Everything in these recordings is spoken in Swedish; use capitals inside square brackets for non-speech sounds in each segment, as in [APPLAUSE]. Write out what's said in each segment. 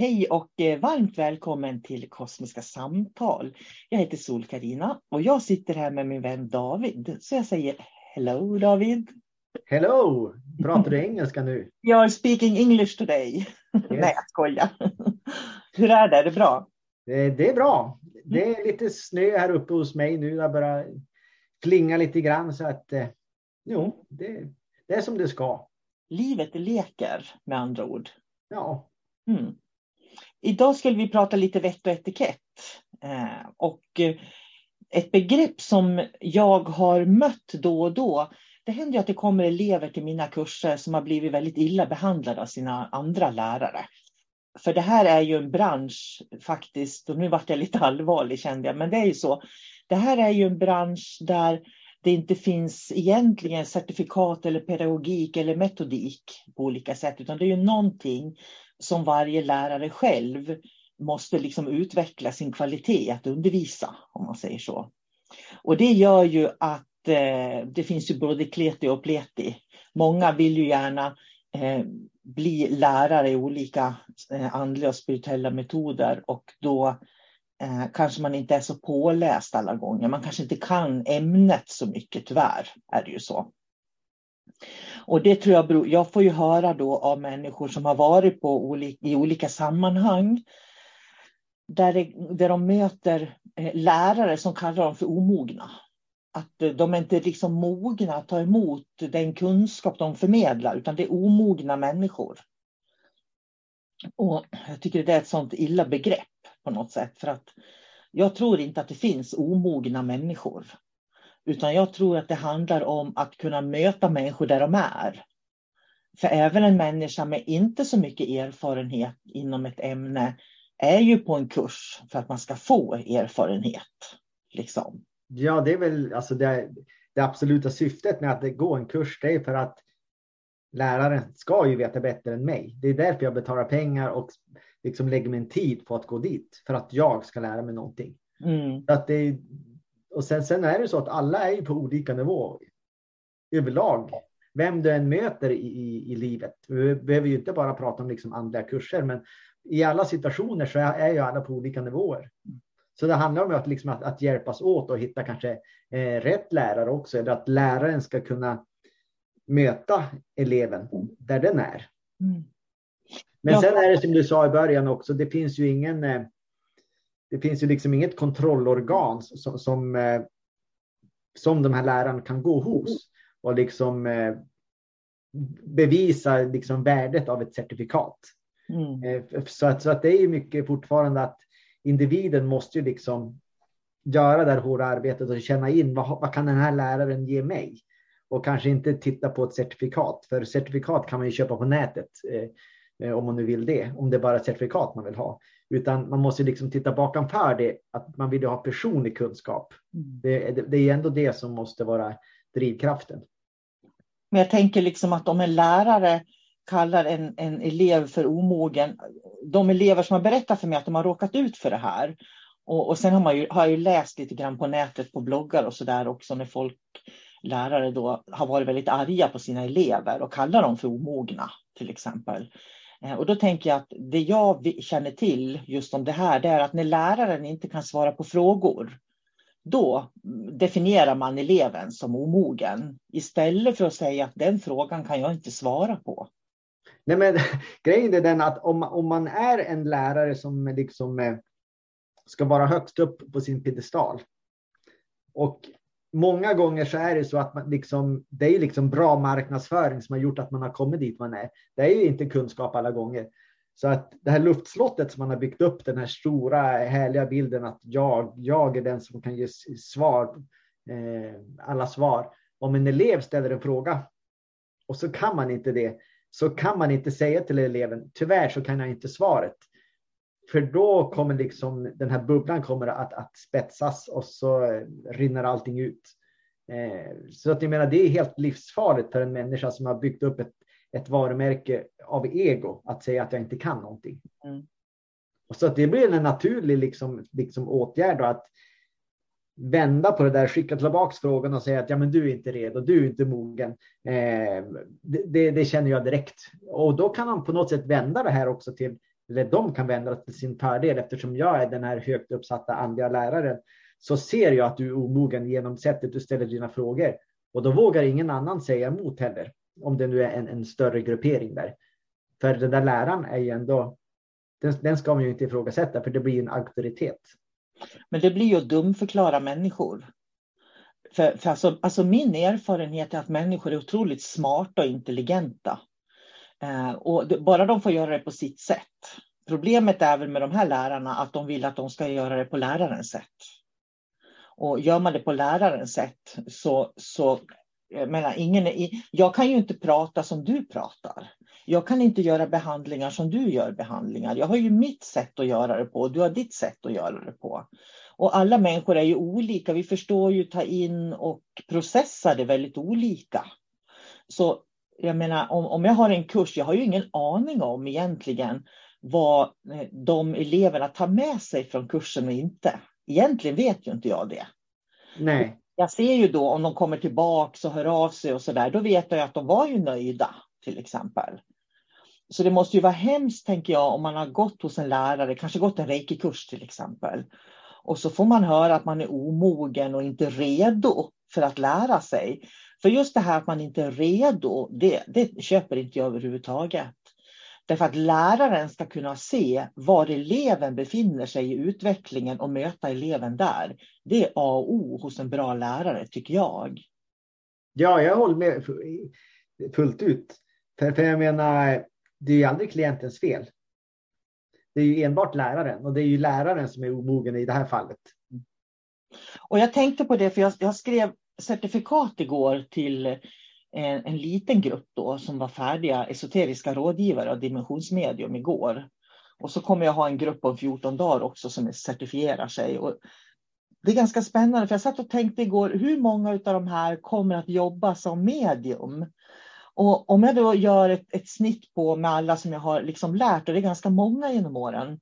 Hej och eh, varmt välkommen till Kosmiska samtal. Jag heter sol karina och jag sitter här med min vän David. Så jag säger hello David. Hello! Pratar du engelska nu? [LAUGHS] You're speaking English today. Yes. Nej, jag skojar. Hur är det? Är det bra? Det är bra. Det är lite snö här uppe hos mig nu. Det börjar klinga lite grann så att eh, jo, det, det är som det ska. Livet leker med andra ord. Ja. Mm. Idag skulle vi prata lite vett och etikett. Eh, och eh, ett begrepp som jag har mött då och då. Det händer att det kommer elever till mina kurser som har blivit väldigt illa behandlade av sina andra lärare. För det här är ju en bransch faktiskt, och nu vart jag lite allvarlig kände jag, men det är ju så. Det här är ju en bransch där det inte finns egentligen certifikat eller pedagogik eller metodik på olika sätt, utan det är ju någonting som varje lärare själv måste liksom utveckla sin kvalitet att undervisa, om man säger så. Och det gör ju att eh, det finns ju både kleti och pleti. Många vill ju gärna eh, bli lärare i olika eh, andliga och spirituella metoder och då eh, kanske man inte är så påläst alla gånger. Man kanske inte kan ämnet så mycket, tyvärr är det ju så. Och det tror jag beror, jag får ju höra då av människor som har varit på olika, i olika sammanhang där, det, där de möter eh, lärare som kallar dem för omogna. Att eh, de är inte liksom mogna att ta emot den kunskap de förmedlar, utan det är omogna människor. Och jag tycker det är ett sånt illa begrepp på något sätt, för att jag tror inte att det finns omogna människor. Utan jag tror att det handlar om att kunna möta människor där de är. För även en människa med inte så mycket erfarenhet inom ett ämne är ju på en kurs för att man ska få erfarenhet. Liksom. Ja, det är väl alltså det, det absoluta syftet med att gå en kurs. Det är för att läraren ska ju veta bättre än mig. Det är därför jag betalar pengar och liksom lägger min tid på att gå dit. För att jag ska lära mig någonting. Mm. Att det, och sen, sen är det så att alla är på olika nivåer överlag. Vem du än möter i, i, i livet. Vi behöver ju inte bara prata om liksom andliga kurser, men i alla situationer så är, är ju alla på olika nivåer. Så det handlar om att, liksom att, att hjälpas åt och hitta kanske eh, rätt lärare också. Eller att läraren ska kunna möta eleven där den är. Mm. Men Ja. sen är det som du sa i början också, det finns ju ingen eh, det finns ju liksom inget kontrollorgan som, som, eh, som de här lärarna kan gå hos och liksom eh, bevisa liksom värdet av ett certifikat. Mm. Eh, Så att, så att det är mycket fortfarande att individen måste ju liksom göra det här hårda arbetet och känna in vad, vad kan den här läraren ge mig? Och kanske inte titta på ett certifikat, för certifikat kan man ju köpa på nätet eh, om man nu vill det, om det är bara certifikat man vill ha. Utan man måste liksom titta bakom för det, att man vill ha personlig kunskap. Mm. Det, det, det är ändå det som måste vara drivkraften. Men jag tänker liksom att om en lärare kallar en, en elev för omogen, de elever som har berättat för mig att de har råkat ut för det här, och, och sen har, man ju, har jag ju läst lite grann på nätet på bloggar och så där också när folk, lärare då, har varit väldigt arga på sina elever och kallar dem för omogna till exempel. Eh, och då tänker jag att det jag känner till just om det här, det är att när läraren inte kan svara på frågor, då definierar man eleven som omogen istället för att säga att den frågan kan jag inte svara på. Nej, men [LAUGHS] grejen är den att om, om man är en lärare som liksom eh, ska vara högst upp på sin piedestal. Och många gånger så är det så att man liksom, det är liksom bra marknadsföring som har gjort att man har kommit dit man är. Det är ju inte kunskap alla gånger. Så att det här luftslottet som man har byggt upp, den här stora härliga bilden att jag, jag är den som kan ge svar, eh, alla svar. Om en elev ställer en fråga och så kan man inte det, så kan man inte säga till eleven, tyvärr så kan jag inte svaret. För då kommer liksom den här bubblan kommer att, att spetsas och så eh, rinner allting ut. Eh, så att jag menar, det är helt livsfarligt för en människa som har byggt upp ett, ett varumärke av ego att säga att jag inte kan någonting. Mm. Och så att det blir en naturlig liksom, liksom åtgärd att vända på det där, skicka tillbaka frågan och säga att ja, men du är inte redo, du är inte mogen. Eh, det, det, det känner jag direkt. Och då kan man på något sätt vända det här också till, eller de kan vända till sin fördel eftersom jag är den här högt uppsatta andliga läraren. Så ser jag att du är omogen genom sättet du ställer dina frågor. Och då vågar ingen annan säga emot heller. Om det nu är en, en större gruppering där. För den där läraren är ju ändå, den, den ska man ju inte ifrågasätta för det blir en auktoritet. Men det blir ju att dumförklara människor. För, för alltså, alltså min erfarenhet är att människor är otroligt smarta och intelligenta. Eh, och det, bara de får göra det på sitt sätt. Problemet är väl med de här lärarna att de vill att de ska göra det på lärarens sätt. Och gör man det på lärarens sätt så, så jag menar, ingen är, i- jag kan ju inte prata som du pratar. Jag kan inte göra behandlingar som du gör behandlingar. Jag har ju mitt sätt att göra det på och du har ditt sätt att göra det på. Och alla människor är ju olika. Vi förstår ju ta in och processa det väldigt olika. Så jag menar, om, om jag har en kurs, jag har ju ingen aning om egentligen vad eh, de eleverna tar med sig från kursen och inte. Egentligen vet ju inte jag det. Nej, Jag ser ju då om de kommer tillbaka och hör av sig och så där, då vet jag att de var ju nöjda till exempel. Så det måste ju vara hemskt, tänker jag, om man har gått hos en lärare, kanske gått en reiki-kurs till exempel. Och så får man höra att man är omogen och inte redo för att lära sig. För just det här att man inte är redo, det, det köper inte jag överhuvudtaget. Därför att läraren ska kunna se var eleven befinner sig i utvecklingen och möta eleven där. Det är A och O hos en bra lärare, tycker jag. ja, jag håller med fullt ut. För, för jag menar, det är ju aldrig klientens fel. Det är ju enbart läraren och det är ju läraren som är omogen i det här fallet. Och jag tänkte på det, för jag, jag skrev certifikat igår till en, en, liten grupp då som var färdiga esoteriska rådgivare och dimensionsmedium igår. Och så kommer jag ha en grupp om 14 dagar också som certifierar sig. Och det är ganska spännande för jag satt och tänkte igår hur många av de här kommer att jobba som medium? Och om jag då gör ett, ett snitt på med alla som jag har liksom lärt, och det är ganska många genom åren,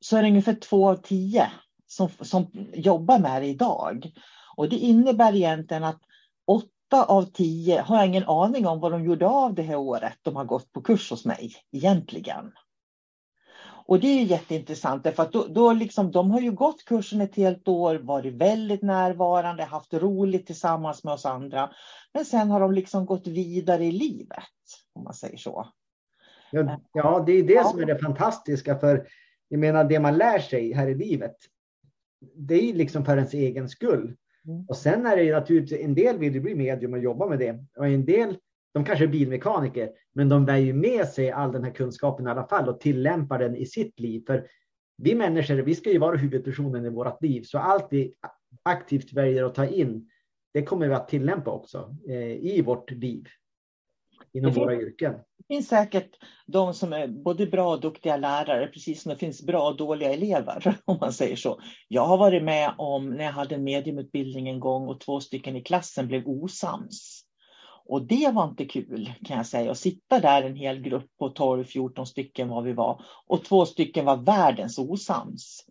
så är det ungefär två av tio som, som jobbar med det idag. Och det innebär egentligen att åtta av tio har jag ingen aning om vad de gjorde av det här året de har gått på kurs hos mig egentligen. Och det är jätteintressant därför att då, då liksom, de har ju gått kursen ett helt år, varit väldigt närvarande, haft roligt tillsammans med oss andra. Men sen har de liksom gått vidare i livet, om man säger så. Ja, ja det är det ja. som är det fantastiska. För jag menar, det man lär sig här i livet, det är liksom för ens egen skull. Mm. Och sen är det ju naturligtvis, en del vill ju bli medium och jobba med det. Och en del, de kanske är bilmekaniker, men de bär ju med sig all den här kunskapen i alla fall och tillämpar den i sitt liv. För vi människor, vi ska ju vara huvudpersonen i vårt liv, så allt vi aktivt väljer att ta in, det kommer vi att tillämpa också eh, i vårt liv inom det våra yrken. Det finns säkert de som är både bra och duktiga lärare, precis som det finns bra och dåliga elever, [LAUGHS] om man säger så. Jag har varit med om när jag hade en mediumutbildning en gång och två stycken i klassen blev osams. Och det var inte kul kan jag säga, att sitta där en hel grupp på 12-14 stycken vad vi var och två stycken var världens osams.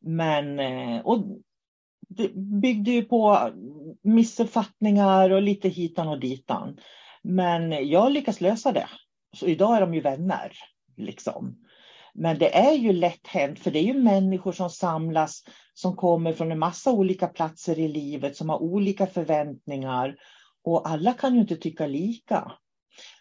Men, eh, och det byggde ju på missuppfattningar och lite hitan och ditan. Men jag lyckas lösa det. Så idag är de ju vänner. Liksom. Men det är ju lätt hänt, för det är ju människor som samlas som kommer från en massa olika platser i livet, som har olika förväntningar. Och alla kan ju inte tycka lika.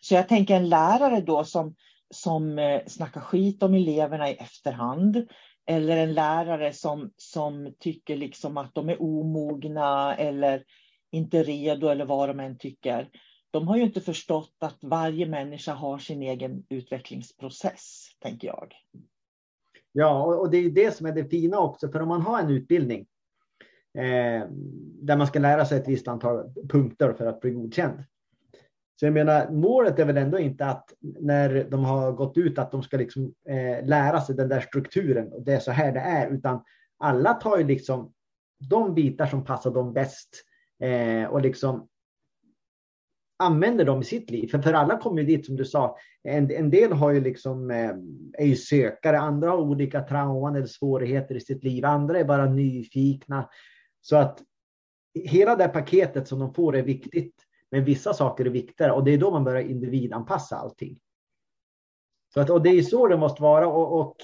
Så jag tänker en lärare då som, som eh, snackar skit om eleverna i efterhand. Eller en lärare som, som tycker liksom att de är omogna eller inte redo eller vad de än tycker de har ju inte förstått att varje människa har sin egen utvecklingsprocess, tänker jag. Ja, och det är det som är det fina också, för om man har en utbildning eh, där man ska lära sig ett visst antal punkter för att bli godkänd. Så jag menar, målet är väl ändå inte att när de har gått ut att de ska liksom, eh, lära sig den där strukturen och det är så här det är, utan alla tar ju liksom de bitar som passar dem bäst eh, och liksom använder dem i sitt liv. För, för alla kommer ju dit som du sa. En, en del har ju liksom, eh, är ju sökare, andra har olika trauman eller svårigheter i sitt liv. Andra är bara nyfikna. Så att hela det paketet som de får är viktigt. Men vissa saker är viktigare och det är då man börjar individanpassa allting. Så att, och det är så det måste vara. Och, och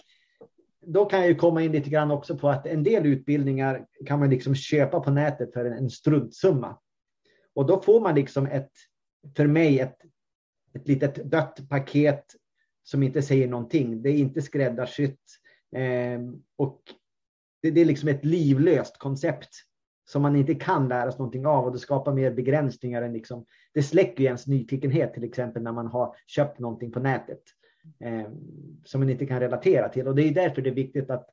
då kan jag ju komma in lite grann också på att en del utbildningar kan man liksom köpa på nätet för en, en struntsumma. Och då får man liksom ett, för mig ett, ett litet dött paket som inte säger någonting. Det är inte skräddarsytt. Eh, och det, det, är liksom ett livlöst koncept som man inte kan lära sig någonting av och det skapar mer begränsningar än liksom, det släcker ju ens nyfikenhet till exempel när man har köpt någonting på nätet eh, som man inte kan relatera till och det är därför det är viktigt att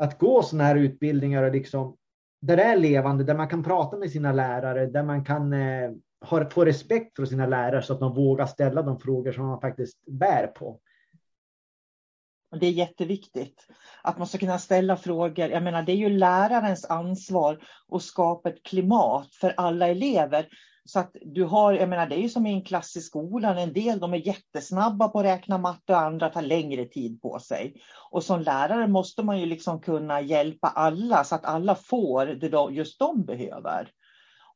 att gå sådana här utbildningar och liksom där det är levande, där man kan prata med sina lärare, där man kan eh, har, får respekt för sina lärare så att de vågar ställa de frågor som man faktiskt bär på. Det är jätteviktigt att man ska kunna ställa frågor. Jag menar, det är ju lärarens ansvar att skapa ett klimat för alla elever. Så att du har, jag menar, det är ju som i en klass i skolan. En del de är jättesnabba på att räkna matte och andra tar längre tid på sig. Och som lärare måste man ju liksom kunna hjälpa alla så att alla får det just de behöver.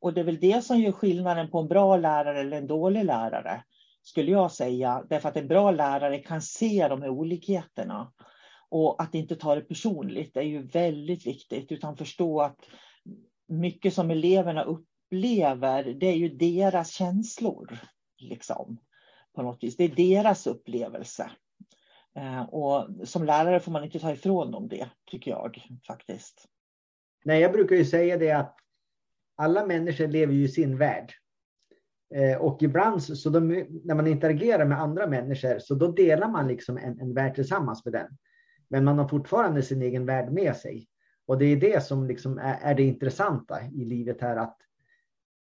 Och det är väl det som gör skillnaden på en bra lärare eller en dålig lärare, skulle jag säga. Därför att en bra lärare kan se de här olikheterna. Och att inte ta det personligt är ju väldigt viktigt, utan förstå att mycket som eleverna upplever, det är ju deras känslor. Liksom, på något vis. Det är deras upplevelse. Eh, och som lärare får man inte ta ifrån dem det, tycker jag faktiskt. Nej, jag brukar ju säga det att alla människor lever ju i sin värld. Eh, och ibland så de, när man interagerar med andra människor så då delar man liksom en, en värld tillsammans med den. Men man har fortfarande sin egen värld med sig. Och det är det som liksom är, är det intressanta i livet här att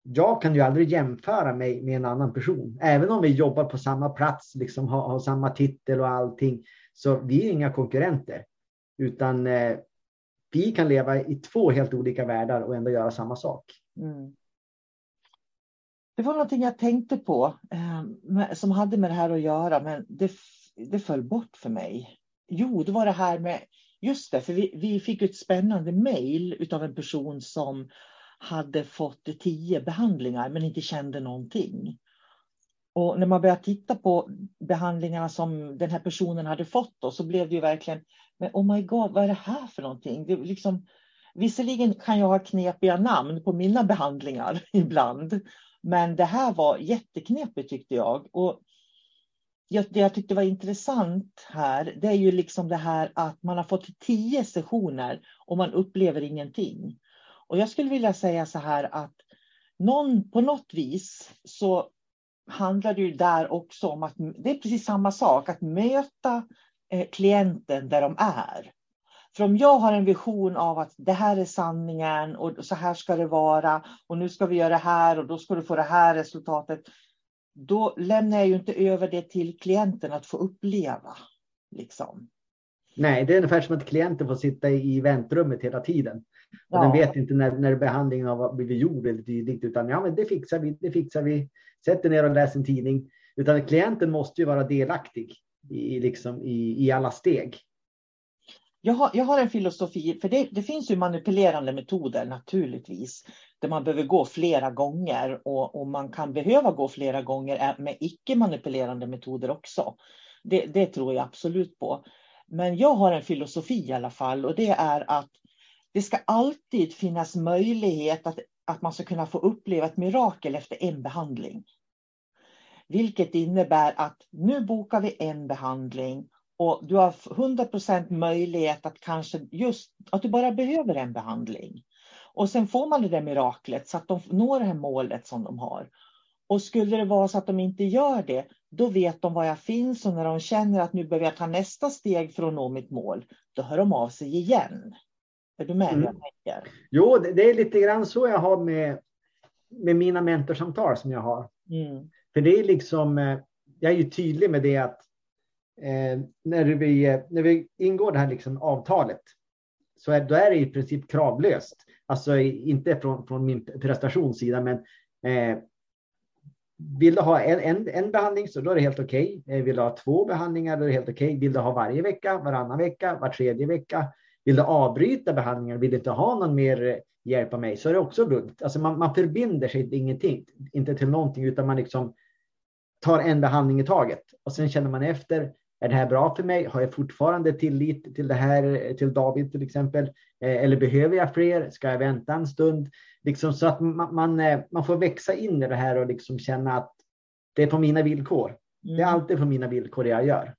jag kan ju aldrig jämföra mig med en annan person. Även om vi jobbar på samma plats, liksom har, har samma titel och allting. Så vi är inga konkurrenter. Utan eh, vi kan leva i två helt olika världar och ändå göra samma sak. Mm. Det var någonting jag tänkte på eh, som hade med det här att göra, men det, det föll bort för mig. Jo, det var det här med, just det, för vi, vi fick ett spännande mejl av en person som hade fått tio behandlingar men inte kände någonting. Och när man börjar titta på behandlingarna som den här personen hade fått då, så blev det ju verkligen, men oh my god, vad är det här för någonting? Det liksom, visserligen kan jag ha knepiga namn på mina behandlingar [LAUGHS] ibland, men det här var jätteknepigt tyckte jag. Och det jag tyckte var intressant här, det är ju liksom det här att man har fått tio sessioner och man upplever ingenting. Och jag skulle vilja säga så här att någon, på något vis så handlar det ju där också om att det är precis samma sak, att möta eh, klienten där de är. För om jag har en vision av att det här är sanningen och så här ska det vara och nu ska vi göra det här och då ska du få det här resultatet. Då lämnar jag ju inte över det till klienten att få uppleva. Liksom. Nej, det är ungefär som att klienten får sitta i väntrummet hela tiden. Och ja. Den vet inte när, när behandlingen har blivit gjord eller dylikt, utan ja, men det fixar vi, det fixar vi. Sätt dig ner och läs en tidning. Utan klienten måste ju vara delaktig i, liksom, i, i alla steg. Jag har, jag har en filosofi, för det, det, finns ju manipulerande metoder naturligtvis, där man behöver gå flera gånger och, och man kan behöva gå flera gånger med icke manipulerande metoder också. Det, det tror jag absolut på. Men jag har en filosofi i alla fall och det är att det ska alltid finnas möjlighet att, att man ska kunna få uppleva ett mirakel efter en behandling. Vilket innebär att nu bokar vi en behandling och du har 100% möjlighet att kanske just att du bara behöver en behandling. Och sen får man det där miraklet så att de når det här målet som de har. Och skulle det vara så att de inte gör det, då vet de var jag finns och när de känner att nu behöver jag ta nästa steg för att nå mitt mål, då hör de av sig igen. Är du med? Mm. Jag jo, det är lite grann så jag har med, med mina mentorsamtal som jag har. Mm. För det är liksom, eh, jag är ju tydlig med det att eh, när, vi, eh, när vi ingår det här liksom avtalet så är, då är det i princip kravlöst. Alltså inte från, från min prestationssida, men eh, vill du ha en, en, en behandling så då är det helt okej. Okay. Vill du ha två behandlingar då är det helt okej. Okay. Vill du ha varje vecka, varannan vecka, var tredje vecka. Vill du avbryta behandlingen, vill du inte ha någon mer eh, hjälp av mig så är det också lugnt. Alltså man, man förbinder sig till ingenting, inte till någonting, utan man liksom tar en behandling i taget och sen känner man efter. Är det här bra för mig? Har jag fortfarande tillit till det här, till David till exempel? Eh, eller behöver jag fler? Ska jag vänta en stund? Liksom så att man, man, eh, man får växa in i det här och liksom känna att det är på mina villkor. Mm. Det är mm. alltid på mina villkor jag gör.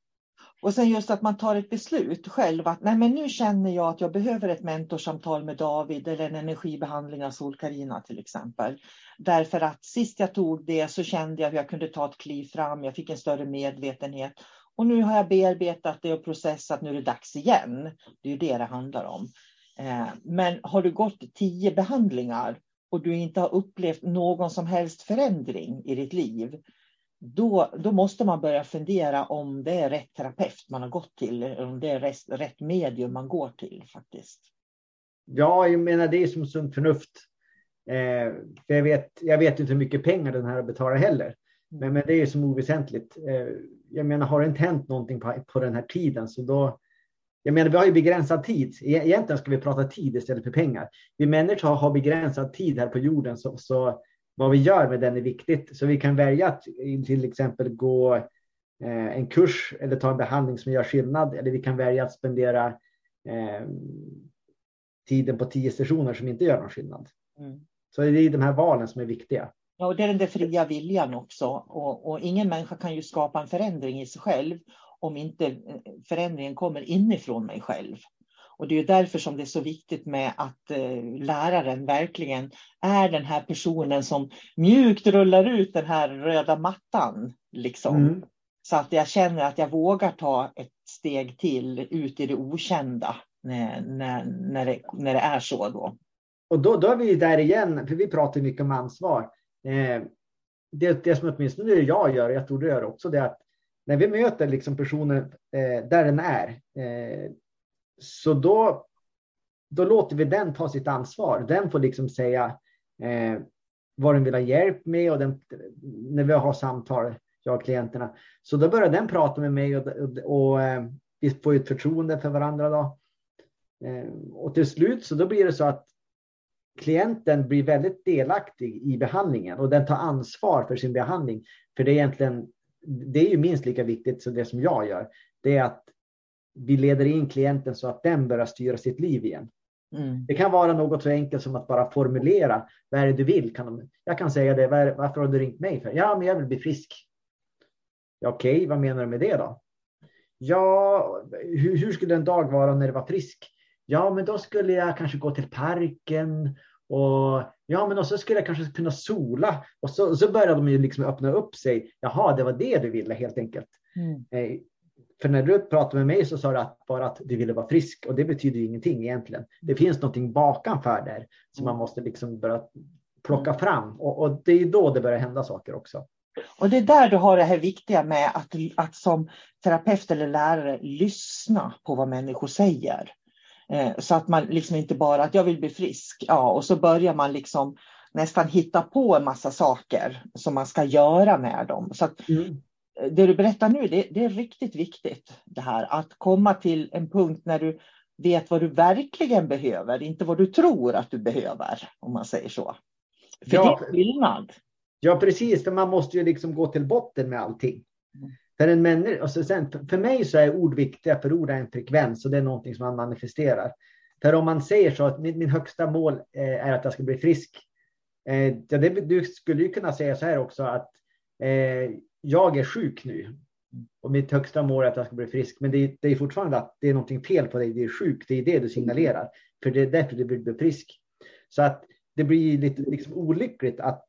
Och sen just att man tar ett beslut själv att nej men nu känner jag att jag behöver ett mentorsamtal med David eller en energibehandling av Sol-Karina till exempel. Därför att sist jag tog det så kände jag hur jag kunde ta ett kliv fram, jag fick en större medvetenhet. Och nu har jag bearbetat det och processat, nu är det dags igen. Det är ju det det handlar om. Eh, men har du gått tio behandlingar och du inte har upplevt någon som helst förändring i ditt liv, då, då måste man börja fundera om det är rätt terapeut man har gått till, eller om det är rätt, rätt medium man går till faktiskt. Ja, jag menar det är som sunt förnuft. Eh, jag, vet, jag vet inte hur mycket pengar den här betalar heller. Men, men det är som oväsentligt. Eh, jag menar, har det inte hänt någonting på, på den här tiden så då... Jag menar, vi har ju begränsad tid. E-, egentligen ska vi prata tid istället för pengar. Vi människor har begränsad tid här på jorden så, så vad vi gör med den är viktigt. Så vi kan välja att till exempel gå eh, en kurs eller ta en behandling som gör skillnad. Eller vi kan välja att spendera eh, tiden på tio sessioner som inte gör någon skillnad. Mm. Så det är de här valen som är viktiga. Ja, och det är den där fria viljan också. Och, och, ingen människa kan ju skapa en förändring i sig själv om inte eh, förändringen kommer inifrån mig själv. Och det är därför som det är så viktigt med att eh, läraren verkligen är den här personen som mjukt rullar ut den här röda mattan. Liksom. Mm. Så att jag känner att jag vågar ta ett steg till ut i det okända. när, när, när, det, när det är så då. Och då, då är vi där igen, för vi pratar mycket om ansvar. Eh, det, det som åtminstone jag gör, och jag tror du gör också, det är att när vi möter liksom personen eh, där den är, eh, så då, då låter vi den ta sitt ansvar. Den får liksom säga eh, vad den vill ha hjälp med och den, när vi har samtal, jag och klienterna. Så då börjar den prata med mig och, och, och eh, vi får ett förtroende för varandra. Då. Eh, och till slut så då blir det så att klienten blir väldigt delaktig i behandlingen och den tar ansvar för sin behandling. För det är egentligen, det är ju minst lika viktigt som det som jag gör. Det är att vi leder in klienten så att den börjar styra sitt liv igen. Mm. Det kan vara något så enkelt som att bara formulera vad är det du vill. Kan jag kan säga det, varför har du ringt mig? för? Ja, men jag vill bli frisk. Ja, Okej, okay, vad menar du med det då? Ja, hur, hur skulle en dag vara när du var frisk? Ja, men då skulle jag kanske gå till parken och ja, men så skulle jag kanske kunna sola. Och så, så började de ju liksom öppna upp sig. Jaha, det var det du ville helt enkelt. Mm. Eh, för när du pratade med mig så sa du att bara att du ville vara frisk och det betyder ingenting egentligen. Det finns någonting bakanför där som man måste liksom börja plocka mm. fram och, och det är då det börjar hända saker också. Och det är där du har det här viktiga med att, att som terapeut eller lärare lyssna på vad människor säger. Eh, så att man liksom inte bara att jag vill bli frisk, ja, och så börjar man liksom nästan hitta på en massa saker som man ska göra med dem. Så mm. Det du berättar nu, det, det, är riktigt viktigt det här att komma till en punkt när du vet vad du verkligen behöver, inte vad du tror att du behöver, om man säger så. För ja, det är skillnad. Ja, precis, för man måste ju liksom gå till botten med allting. För, en människa, alltså sen, för mig så är ord viktiga, för ord är en frekvens och det är någonting som man manifesterar. För om man säger så att min, min högsta mål eh, är att jag ska bli frisk. Eh, ja, det, du skulle ju kunna säga så här också att eh, jag är sjuk nu och mitt högsta mål är att jag ska bli frisk. Men det, det är fortfarande att det är någonting fel på dig. Det är sjuk. Det är det du signalerar. För det är därför du vill bli frisk. Så att det blir lite liksom olyckligt att,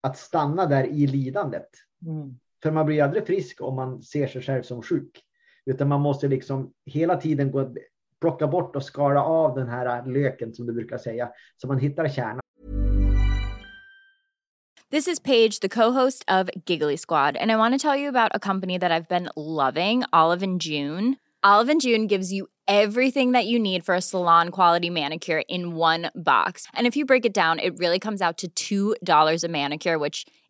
att stanna där i lidandet. Mm. För man blir aldrig frisk om man ser sig själv som sjuk. Utan man måste liksom hela tiden gå, plocka bort och skala av den här löken som du brukar säga. Så man hittar kärnan. This is Paige, the co-host of Giggly Squad. And I want to tell you about a company that I've been loving, Olive and June. Olive and June gives you everything that you need for a salon quality manicure in one box. And if you break it down, it really comes out to $2 a manicure, which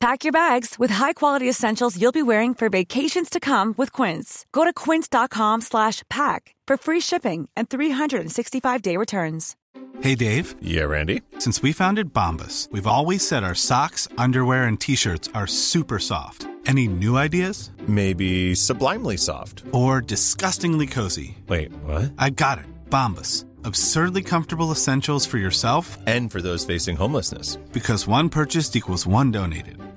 Pack your bags with high-quality essentials you'll be wearing for vacations to come with Quince. Go to quince.com slash pack for free shipping and 365-day returns. Hey, Dave. Yeah, Randy. Since we founded Bombus, we've always said our socks, underwear, and T-shirts are super soft. Any new ideas? Maybe sublimely soft. Or disgustingly cozy. Wait, what? I got it. Bombus Absurdly comfortable essentials for yourself and for those facing homelessness. Because one purchased equals one donated.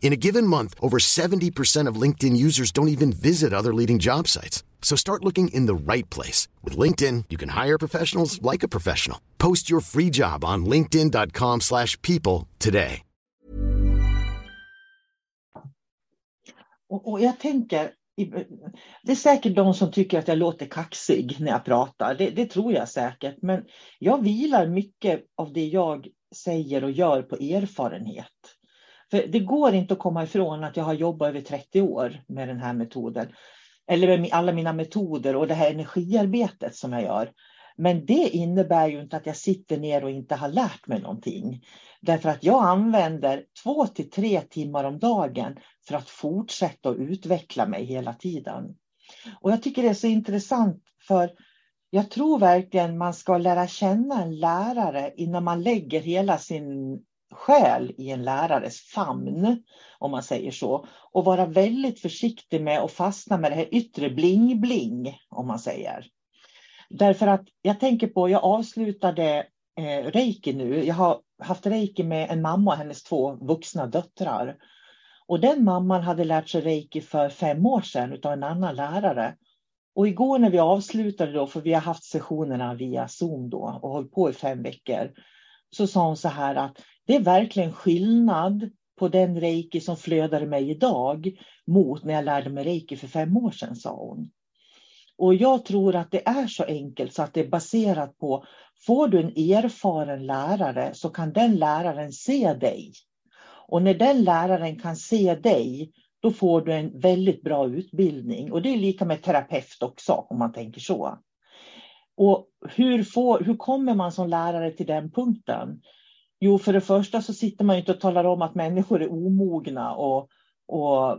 In a given month, over 70% of LinkedIn users don't even visit other leading job sites. So start looking in the right place. With LinkedIn, you can hire professionals like a professional. Post your free job on linkedin.com slash people today. Och, och jag tänker, det är säkert de som tycker att jag låter kaxig när jag pratar. Det, det, tror jag säkert. Men jag vilar mycket av det jag säger och gör på erfarenhet. För det går inte att komma ifrån att jag har jobbat över 30 år med den här metoden. Eller med alla mina metoder och det här energiarbetet som jag gör. Men det innebär ju inte att jag sitter ner och inte har lärt mig någonting. Därför att jag använder två till tre timmar om dagen för att fortsätta att utveckla mig hela tiden. Och jag tycker det är så intressant för jag tror verkligen man ska lära känna en lärare innan man lägger hela sin själ i en lärares famn, om man säger så. Och vara väldigt försiktig med att fastna med det här yttre bling-bling, om man säger. Därför att jag tänker på, jag avslutade eh, reiki nu. Jag har haft reiki med en mamma och hennes två vuxna döttrar. Och den mamman hade lärt sig reiki för fem år sedan av en annan lärare. Och igår när vi avslutade då, för vi har haft sessionerna via Zoom då och hållit på i fem veckor, så sa hon så här att det är verkligen skillnad på den reiki som flödar i mig idag mot när jag lärde mig reiki för fem år sedan, sa hon. Och jag tror att det är så enkelt så att det är baserat på, får du en erfaren lärare så kan den läraren se dig. Och när den läraren kan se dig, då får du en väldigt bra utbildning. Och det är lika med terapeut också, om man tänker så. Och hur, får, hur kommer man som lärare till den punkten? Jo, för det första så sitter man inte och talar om att människor är omogna och, och,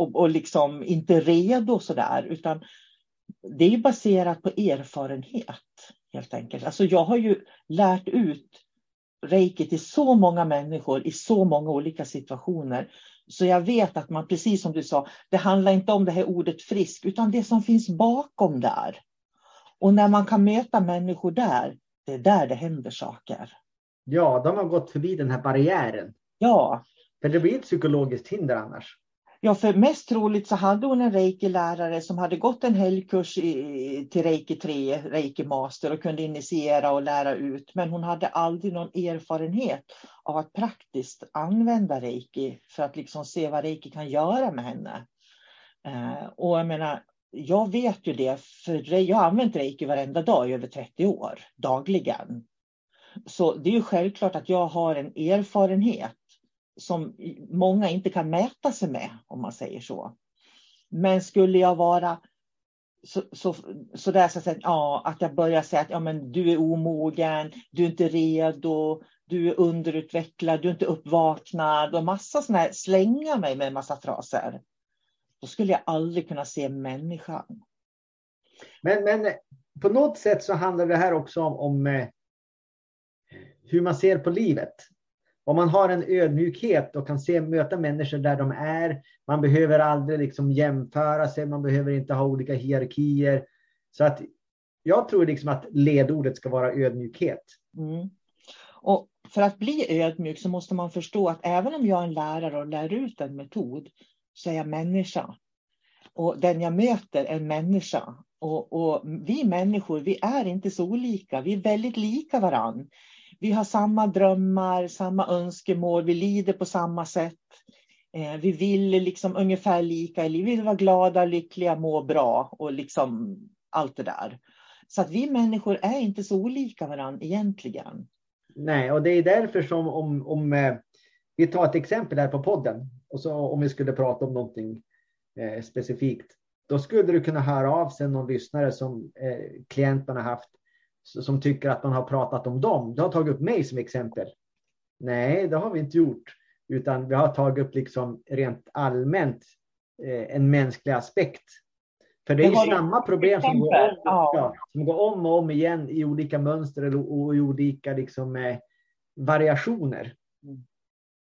och, och liksom inte redo sådär, utan det är baserat på erfarenhet helt enkelt. Alltså jag har ju lärt ut reiki till så många människor i så många olika situationer. Så jag vet att man, precis som du sa, det handlar inte om det här ordet frisk, utan det som finns bakom där. Och när man kan möta människor där, det är där det händer saker. Ja, de har gått förbi den här barriären. Ja. För det blir ett psykologiskt hinder annars. Ja, för mest troligt så hade hon en reiki-lärare som hade gått en helgkurs i, till reiki 3, reiki master och kunde initiera och lära ut. Men hon hade aldrig någon erfarenhet av att praktiskt använda reiki för att liksom se vad reiki kan göra med henne. Eh, och jag menar, jag vet ju det, för jag har använt reiki varenda dag i över 30 år, dagligen. Så det är ju självklart att jag har en erfarenhet som många inte kan mäta sig med, om man säger så. Men skulle jag vara så, så, så där så att, ja, att jag börjar säga att ja, men du är omogen, du är inte redo, du är underutvecklad, du är inte uppvaknad och massa sådana här, slänga mig med en massa fraser. Då skulle jag aldrig kunna se människan. Men, men på något sätt så handlar det här också om, om eh, hur man ser på livet. Om man har en ödmjukhet och kan se, möta människor där de är. Man behöver aldrig liksom jämföra sig, man behöver inte ha olika hierarkier. Så att jag tror liksom att ledordet ska vara ödmjukhet. Mm. Och för att bli ödmjuk så måste man förstå att även om jag är en lärare och lär ut en metod så är jag människa. Och den jag möter är en människa. Och, och, vi människor, vi är inte så olika. Vi är väldigt lika varann vi har samma drömmar, samma önskemål, vi lider på samma sätt. Eh, vi vill liksom ungefär lika, vi vill vara glada, lyckliga, må bra och liksom allt det där. Så att vi människor är inte så olika varandra egentligen. Nej, och det är därför som om, om eh, vi tar ett exempel här på podden och så om vi skulle prata om någonting eh, specifikt. Då skulle du kunna höra av sig någon lyssnare som eh, klienten har haft som tycker att man har pratat om dem. Du har tagit upp mig som exempel. Nej, det har vi inte gjort, utan vi har tagit upp liksom rent allmänt eh, en mänsklig aspekt. För det är ju samma problem som går, om, ja, som går om och om igen i olika mönster och i olika liksom, eh, variationer. Mm.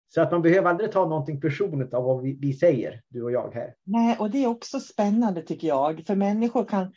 Så att man behöver aldrig ta någonting personligt av vad vi, vi, säger, du och jag här. Nej, och det är också spännande tycker jag, för människor kan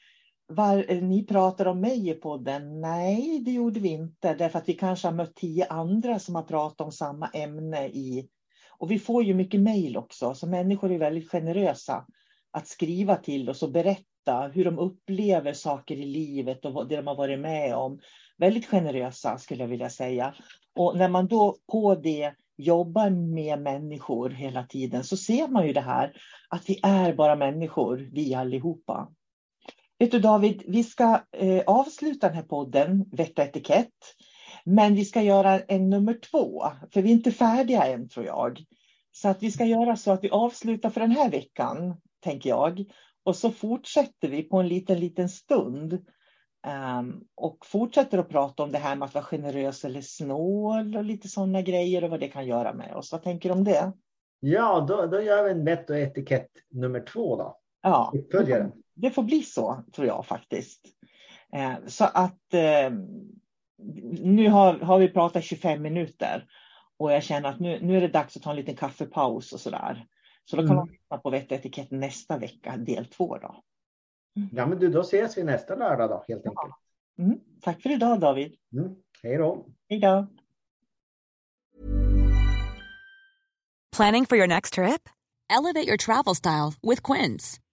var, eh, ni pratar om mig i podden. Nej, det gjorde vi inte, därför att vi kanske har mött tio andra som har pratat om samma ämne i... Och vi får ju mycket mejl också, så människor är väldigt generösa att skriva till oss och berätta hur de upplever saker i livet och det de har varit med om. Väldigt generösa skulle jag vilja säga. Och när man då på det jobbar med människor hela tiden så ser man ju det här att vi är bara människor, vi allihopa. Vet du David, vi ska eh, avsluta den här podden, Vett och etikett. Men vi ska göra en nummer två, för vi är inte färdiga än tror jag. Så att vi ska göra så att vi avslutar för den här veckan, tänker jag. Och så fortsätter vi på en liten, liten stund. Um, och fortsätter att prata om det här med att vara generös eller snål och lite sådana grejer och vad det kan göra med oss. Vad tänker du om det? Ja, då, då gör vi en vett och etikett nummer två då. Ja, det får bli så tror jag faktiskt. Uh, så att uh, nu har, har vi pratat 25 minuter och jag känner att nu, nu är det dags att ta en liten kaffepaus och sådär. Så då kan mm. man lyssna på vett och etikett nästa vecka, del två då. Mm. Ja, men du, då ses vi nästa lördag då, helt enkelt. Mm. Tack för idag, David. Mm. Hej då. Hej då. Planning for your next trip? Elevate your travel style with Quince.